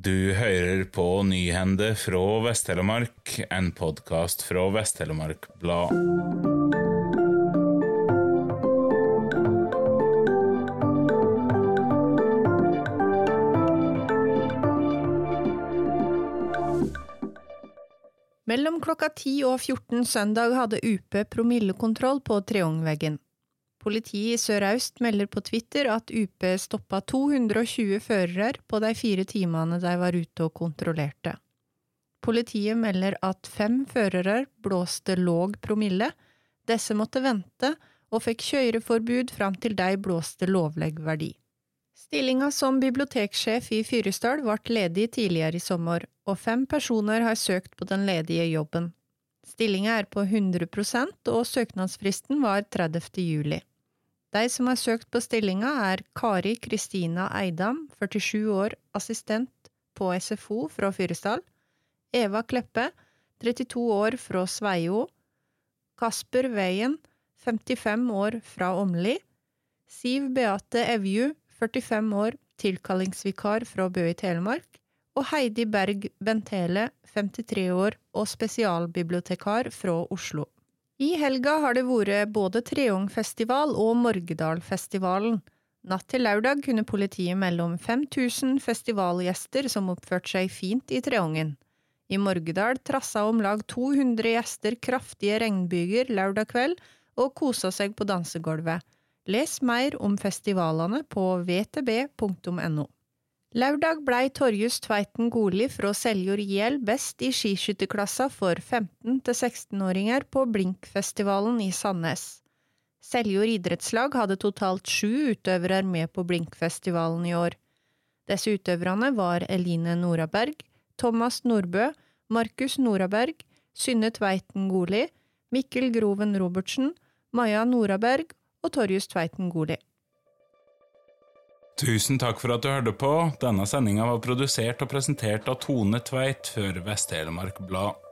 Du hører på Nyhende fra Vest-Telemark, en podkast fra Vest-Telemark Blad. Mellom klokka 10 og 14 søndag hadde UP promillekontroll på Treongveggen. Politiet i Sør-Aust melder på Twitter at UP stoppa 220 førere på de fire timene de var ute og kontrollerte. Politiet melder at fem førere blåste låg promille, disse måtte vente og fikk kjøreforbud fram til de blåste lovlig verdi. Stillinga som biblioteksjef i Fyresdal ble ledig tidligere i sommer, og fem personer har søkt på den ledige jobben. Stillinga er på 100 og søknadsfristen var 30. juli. De som har søkt på stillinga, er Kari Kristina Eidam, 47 år, assistent på SFO fra Fyresdal, Eva Kleppe, 32 år, fra Sveio, Kasper Veien, 55 år, fra Åmli, Siv Beate Evju, 45 år, tilkallingsvikar fra Bø i Telemark, og Heidi Berg Bentele, 53 år, og spesialbibliotekar fra Oslo. I helga har det vært både Treungfestival og Morgedalfestivalen. Natt til lørdag kunne politiet melde om 5000 festivalgjester som oppførte seg fint i Treungen. I Morgedal trassa om lag 200 gjester kraftige regnbyger lørdag kveld og kosa seg på dansegulvet. Les mer om festivalene på vtb.no. Lørdag blei Torjus Tveiten Goli fra Seljord IL best i skiskytterklassa for 15- til 16-åringer på Blinkfestivalen i Sandnes. Seljord idrettslag hadde totalt sju utøvere med på Blinkfestivalen i år. Disse utøverne var Eline Noraberg, Thomas Nordbø, Markus Noraberg, Synne Tveiten Goli, Mikkel Groven Robertsen, Maja Noraberg og Torjus Tveiten Goli. Tusen takk for at du hørte på. Denne sendinga var produsert og presentert av Tone Tveit for Vest-Telemark Blad.